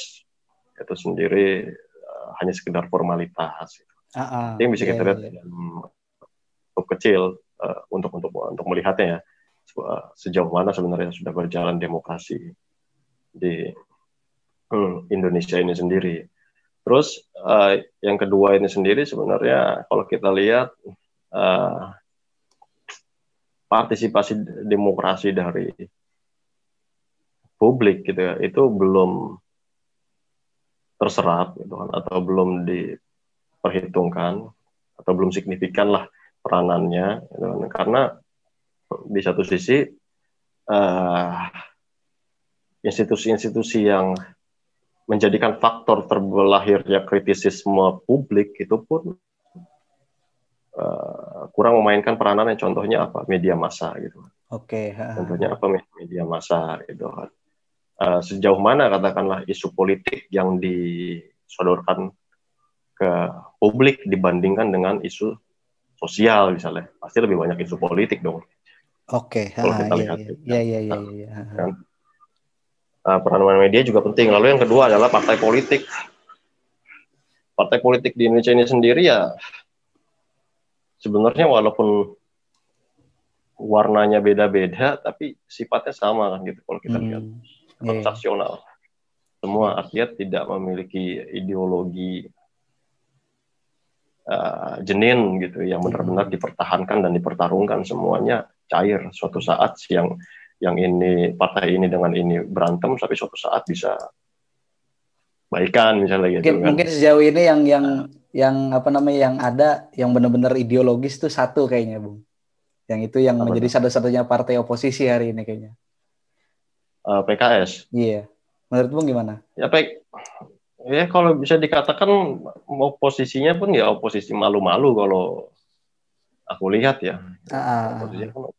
itu sendiri uh, hanya sekedar formalitas gitu. Uh, uh, yang bisa yeah, kita lihat yeah. dalam kecil uh, untuk untuk untuk melihatnya ya sejauh mana sebenarnya sudah berjalan demokrasi di hmm, Indonesia ini sendiri. Terus uh, yang kedua ini sendiri sebenarnya kalau kita lihat uh, partisipasi demokrasi dari publik gitu ya itu belum terserap gitu kan atau belum di perhitungkan atau belum signifikan lah peranannya gitu kan. karena di satu sisi institusi-institusi uh, yang menjadikan faktor terbelahirnya kritisisme publik itu pun uh, kurang memainkan peranan yang contohnya apa media massa gitu. Oke. Okay. Contohnya apa media massa gitu kan. Uh, sejauh mana katakanlah isu politik yang disodorkan ke publik dibandingkan dengan isu sosial misalnya pasti lebih banyak isu politik dong. Oke. Okay. Kalau kita iya, lihat, iya, gitu. iya, iya, iya, iya. Kan? Uh, peranan media juga penting. Lalu yang kedua adalah partai politik. Partai politik di Indonesia ini sendiri ya sebenarnya walaupun warnanya beda-beda, tapi sifatnya sama kan gitu kalau kita hmm. lihat transaksional. Yeah. Semua artinya tidak memiliki ideologi uh, jenin gitu yang benar-benar dipertahankan dan dipertarungkan semuanya cair suatu saat yang yang ini partai ini dengan ini berantem tapi suatu saat bisa baikan misalnya gitu mungkin, kan. Mungkin sejauh ini yang yang yang apa namanya yang ada yang benar-benar ideologis itu satu kayaknya, Bung. Yang itu yang apa menjadi satu-satunya partai oposisi hari ini kayaknya. Uh, eh, PKS. Iya. Menurut Bung gimana? Ya, P ya kalau bisa dikatakan mau posisinya pun ya oposisi malu-malu kalau aku lihat ya. Uh.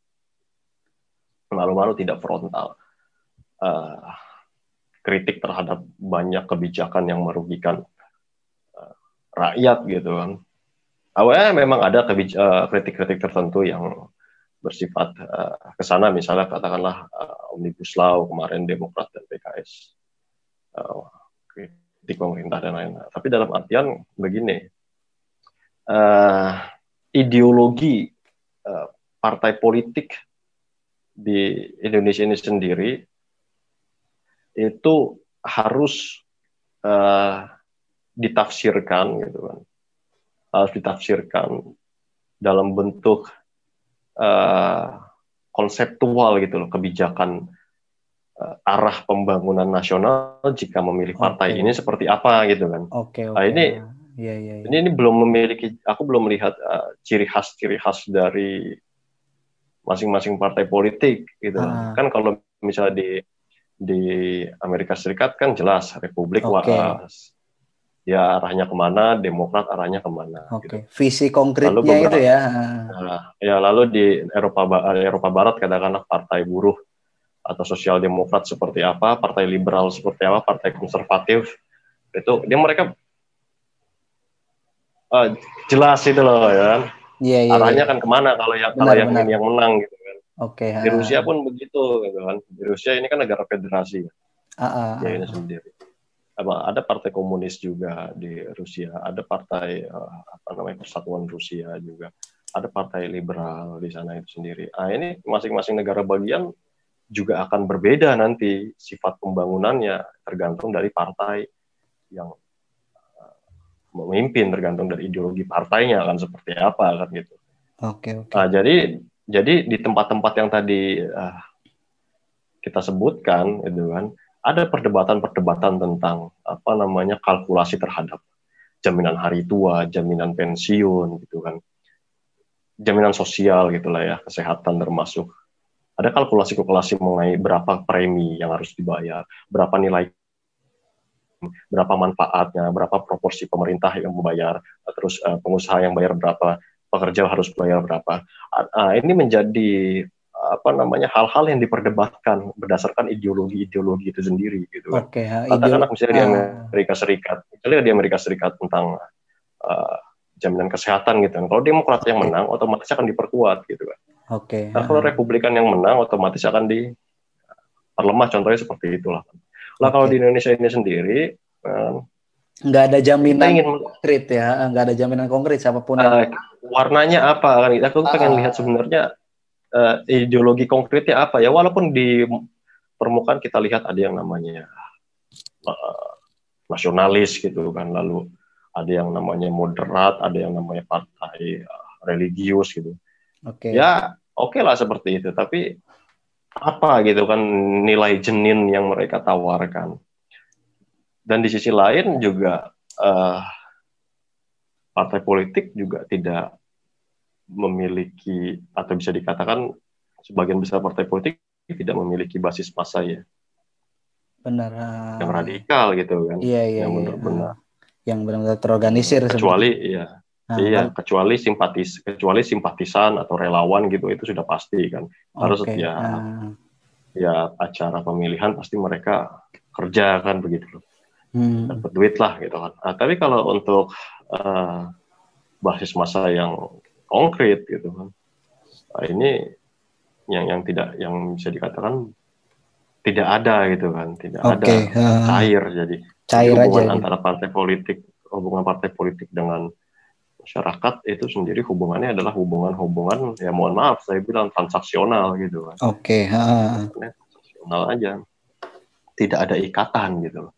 malu-malu tidak frontal. Uh, kritik terhadap banyak kebijakan yang merugikan rakyat gitu kan. Awalnya memang ada kritik-kritik tertentu yang bersifat uh, ke sana misalnya katakanlah uh, omnibus law kemarin Demokrat dan PKS uh, di pemerintah dan lain-lain. Tapi dalam artian begini, uh, ideologi uh, partai politik di Indonesia ini sendiri itu harus uh, ditafsirkan gitu kan, harus ditafsirkan dalam bentuk uh, konseptual gitu loh kebijakan uh, arah pembangunan nasional jika memilih partai okay. ini seperti apa gitu kan. Oke. Okay, okay. Nah, ini ya, ya, ya. ini ini belum memiliki aku belum melihat uh, ciri khas ciri khas dari masing-masing partai politik gitu. Ah. Kan kalau misalnya di di Amerika Serikat kan jelas Republik okay. waras ya arahnya ke mana, Demokrat arahnya ke mana. Oke, okay. gitu. visi konkretnya beberapa, itu ya. Nah, ya lalu di Eropa Eropa Barat katakanlah Partai Buruh atau sosial demokrat seperti apa, partai liberal seperti apa, partai konservatif itu dia mereka uh, jelas itu loh ya. Iya, iya, Arahnya iya. kan ke mana kalau yang kalau yang ini yang menang gitu kan. Oke. Okay, di Rusia pun begitu, gitu kan. Di Rusia ini kan negara federasi. Ah, ah, ya ini sendiri. Ada partai komunis juga di Rusia, ada partai uh, apa namanya Persatuan Rusia juga, ada partai liberal di sana itu sendiri. Ah ini masing-masing negara bagian juga akan berbeda nanti sifat pembangunannya tergantung dari partai yang uh, memimpin tergantung dari ideologi partainya akan seperti apa kan gitu. Oke. Okay, okay. Nah, jadi jadi di tempat-tempat yang tadi uh, kita sebutkan itu kan ada perdebatan-perdebatan tentang apa namanya kalkulasi terhadap jaminan hari tua, jaminan pensiun gitu kan. Jaminan sosial gitulah ya, kesehatan termasuk. Ada kalkulasi-kalkulasi mengenai berapa premi yang harus dibayar, berapa nilai berapa manfaatnya, berapa proporsi pemerintah yang membayar, terus uh, pengusaha yang bayar berapa, pekerja harus bayar berapa. Uh, ini menjadi apa namanya hal-hal yang diperdebatkan berdasarkan ideologi-ideologi itu sendiri gitu kan. Okay, katakanlah misalnya di Amerika Serikat, misalnya di Amerika Serikat tentang uh, jaminan kesehatan gitu kan. Kalau Demokrat yang menang, otomatis akan diperkuat gitu kan. Oke. Okay. Nah, kalau Republikan yang menang, otomatis akan di perlemah. Contohnya seperti itulah. Lah okay. kalau di Indonesia ini sendiri, uh, nggak ada jaminan ingin, konkret ya, nggak ada jaminan konkret siapa pun. Uh, yang... Warnanya apa kan? Aku pengen uh, lihat sebenarnya uh, ideologi konkretnya apa ya? Walaupun di permukaan kita lihat ada yang namanya uh, nasionalis gitu kan. Lalu ada yang namanya moderat ada yang namanya partai uh, religius gitu. Okay. ya oke okay lah seperti itu. Tapi apa gitu kan nilai jenin yang mereka tawarkan. Dan di sisi lain juga uh, partai politik juga tidak memiliki atau bisa dikatakan sebagian besar partai politik tidak memiliki basis massa ya. Benar. Yang radikal gitu kan. Iya iya. Yang benar-benar. Yang benar-benar terorganisir. Kecuali iya. Nah, iya, kan? kecuali simpatis, kecuali simpatisan atau relawan gitu itu sudah pasti kan. Harus okay. ya, nah. ya acara pemilihan pasti mereka kerja kan begitu loh. Hmm. Dapat duit lah gitu kan. Nah, tapi kalau untuk uh, basis masa yang konkret gitu kan. Nah, ini yang yang tidak yang bisa dikatakan tidak ada gitu kan, tidak okay. ada uh, cair jadi cair hubungan aja, antara partai politik hubungan partai politik dengan masyarakat itu sendiri hubungannya adalah hubungan-hubungan ya mohon maaf saya bilang transaksional gitu kan. Oke. Okay. Uh. Transaksional aja, tidak ada ikatan gitu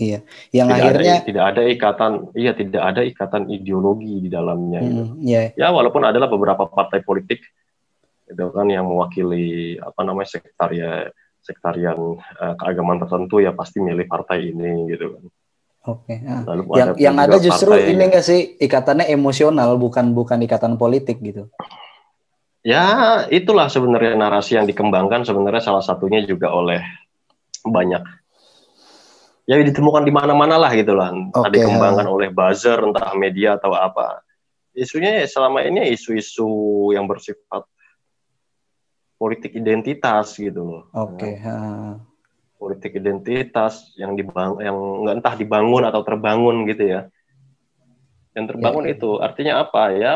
Iya, yang tidak akhirnya ada, tidak ada ikatan, iya tidak ada ikatan ideologi di dalamnya. Hmm, gitu. yeah. Ya walaupun adalah beberapa partai politik itu kan yang mewakili apa namanya sektaria sektarian uh, keagamaan tertentu ya pasti milih partai ini gitu kan. Oke. Okay. Nah, yang ada yang ada justru partai, ini enggak sih ikatannya emosional bukan bukan ikatan politik gitu. Ya itulah sebenarnya narasi yang dikembangkan sebenarnya salah satunya juga oleh banyak ya ditemukan di mana-mana lah gitu lah. Okay, dikembangkan ya. oleh buzzer entah media atau apa. Isunya ya selama ini isu-isu yang bersifat politik identitas gitu loh. Oke. Okay. Ya. Politik identitas yang dibangun, yang nggak entah dibangun atau terbangun gitu ya. Yang terbangun ya. itu artinya apa ya?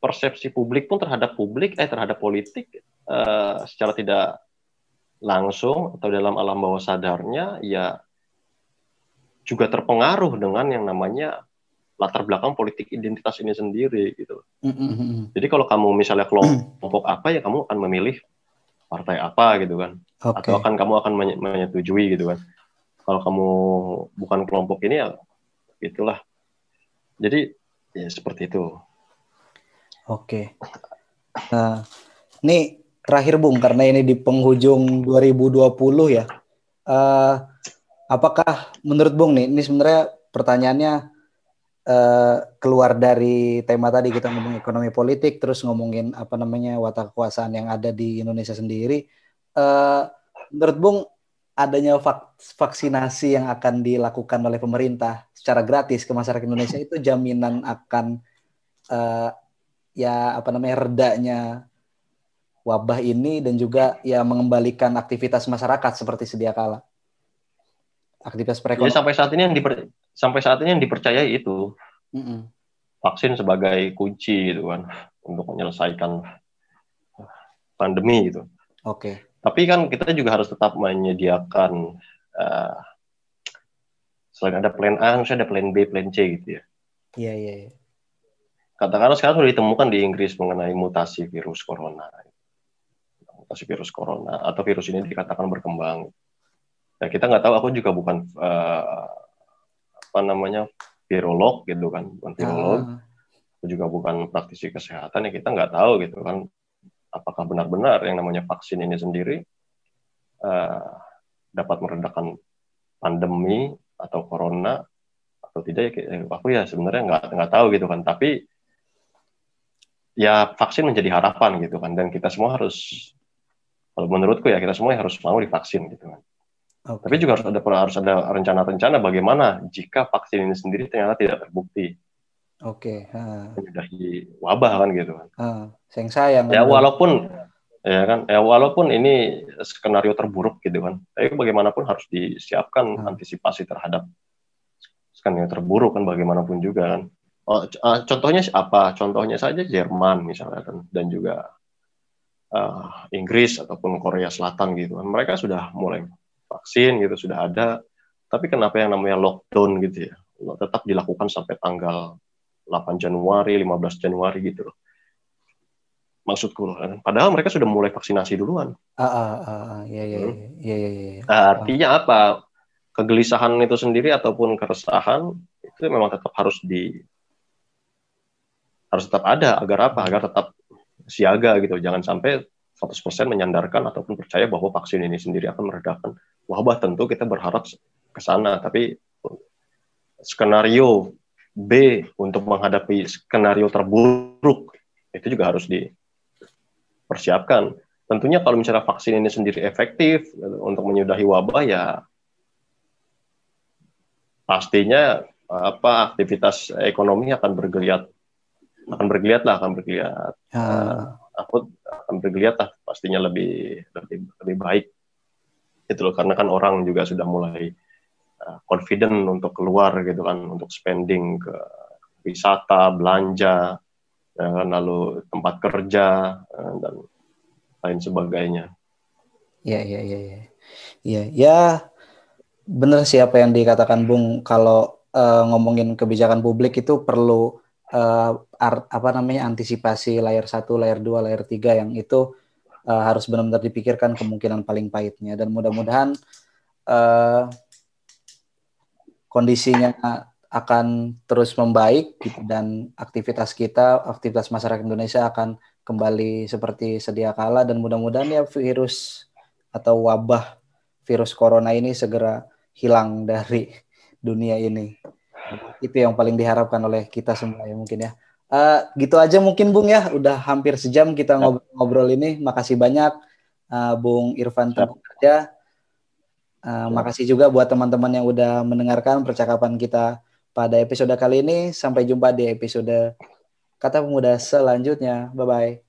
Persepsi publik pun terhadap publik, eh terhadap politik uh, secara tidak langsung atau dalam alam bawah sadarnya ya juga terpengaruh dengan yang namanya latar belakang politik identitas ini sendiri gitu. Mm-hmm. Jadi kalau kamu misalnya kelompok apa ya kamu akan memilih partai apa gitu kan, okay. atau akan kamu akan menyetujui gitu kan. Kalau kamu bukan kelompok ini ya itulah. Jadi ya seperti itu. Oke. Okay. Nah, ini terakhir Bung karena ini di penghujung 2020 ya. Uh, apakah menurut Bung nih ini sebenarnya pertanyaannya uh, keluar dari tema tadi kita ngomong ekonomi politik terus ngomongin apa namanya watak kekuasaan yang ada di Indonesia sendiri uh, menurut Bung adanya vak vaksinasi yang akan dilakukan oleh pemerintah secara gratis ke masyarakat Indonesia itu jaminan akan uh, ya apa namanya redanya wabah ini dan juga ya mengembalikan aktivitas masyarakat seperti sedia kala aktivitas perekonomian. Ya, sampai saat ini yang diper, sampai saat ini yang dipercayai itu mm -mm. vaksin sebagai kunci gitu kan untuk menyelesaikan pandemi gitu. Oke. Okay. Tapi kan kita juga harus tetap menyediakan uh, selain ada plan A, harus ada plan B, plan C gitu ya. Iya, iya, iya. Katakanlah sekarang sudah ditemukan di Inggris mengenai mutasi virus corona. Mutasi virus corona atau virus ini dikatakan berkembang. Nah, kita nggak tahu, aku juga bukan uh, apa namanya virolog gitu kan, bukan virolog. Ah. Aku juga bukan praktisi kesehatan ya kita nggak tahu gitu kan apakah benar-benar yang namanya vaksin ini sendiri uh, dapat meredakan pandemi atau corona atau tidak ya aku ya sebenarnya nggak nggak tahu gitu kan tapi ya vaksin menjadi harapan gitu kan dan kita semua harus kalau menurutku ya kita semua harus mau divaksin gitu kan okay. tapi juga harus ada harus ada rencana-rencana bagaimana jika vaksin ini sendiri ternyata tidak terbukti Oke. Okay. Menyudahi wabah kan gitu kan. Uh, sayang sayang. Ya walaupun ya kan ya walaupun ini skenario terburuk gitu kan, tapi bagaimanapun harus disiapkan uh. antisipasi terhadap skenario terburuk kan bagaimanapun juga kan. Oh, uh, contohnya apa? Contohnya saja Jerman misalnya kan dan juga uh, Inggris ataupun Korea Selatan gitu kan. Mereka sudah mulai vaksin gitu sudah ada, tapi kenapa yang namanya lockdown gitu ya? tetap dilakukan sampai tanggal 8 Januari, 15 Januari gitu loh. Maksudku loh. Padahal mereka sudah mulai vaksinasi duluan. Ah, ah, ah, ah. Ya, ya, hmm. ya, ya, ya, ya. artinya apa? Kegelisahan itu sendiri ataupun keresahan itu memang tetap harus di harus tetap ada agar apa? Agar tetap siaga gitu. Jangan sampai 100% menyandarkan ataupun percaya bahwa vaksin ini sendiri akan meredakan wabah. Tentu kita berharap ke sana, tapi skenario B untuk menghadapi skenario terburuk itu juga harus dipersiapkan. Tentunya kalau misalnya vaksin ini sendiri efektif untuk menyudahi wabah ya pastinya apa aktivitas ekonomi akan bergeliat akan bergeliat lah akan bergeliat uh, aku akan bergeliat lah pastinya lebih lebih lebih baik. Itu loh karena kan orang juga sudah mulai Eh, confident untuk keluar gitu kan untuk spending ke wisata belanja ya kan, lalu tempat kerja eh, dan lain sebagainya. Ya ya ya ya ya ya benar sih apa yang dikatakan Bung. Kalau uh, ngomongin kebijakan publik itu perlu uh, art, apa namanya antisipasi layar satu layar dua layar tiga yang itu uh, harus benar-benar dipikirkan kemungkinan paling pahitnya dan mudah-mudahan uh, kondisinya akan terus membaik gitu dan aktivitas kita, aktivitas masyarakat Indonesia akan kembali seperti sedia kala dan mudah-mudahan ya virus atau wabah virus corona ini segera hilang dari dunia ini. Itu yang paling diharapkan oleh kita semua ya mungkin ya. Uh, gitu aja mungkin Bung ya, udah hampir sejam kita ngobrol-ngobrol ini. Makasih banyak uh, Bung Irfan Tenaga Uh, makasih juga buat teman-teman yang udah mendengarkan percakapan kita pada episode kali ini. Sampai jumpa di episode Kata Pemuda selanjutnya. Bye-bye.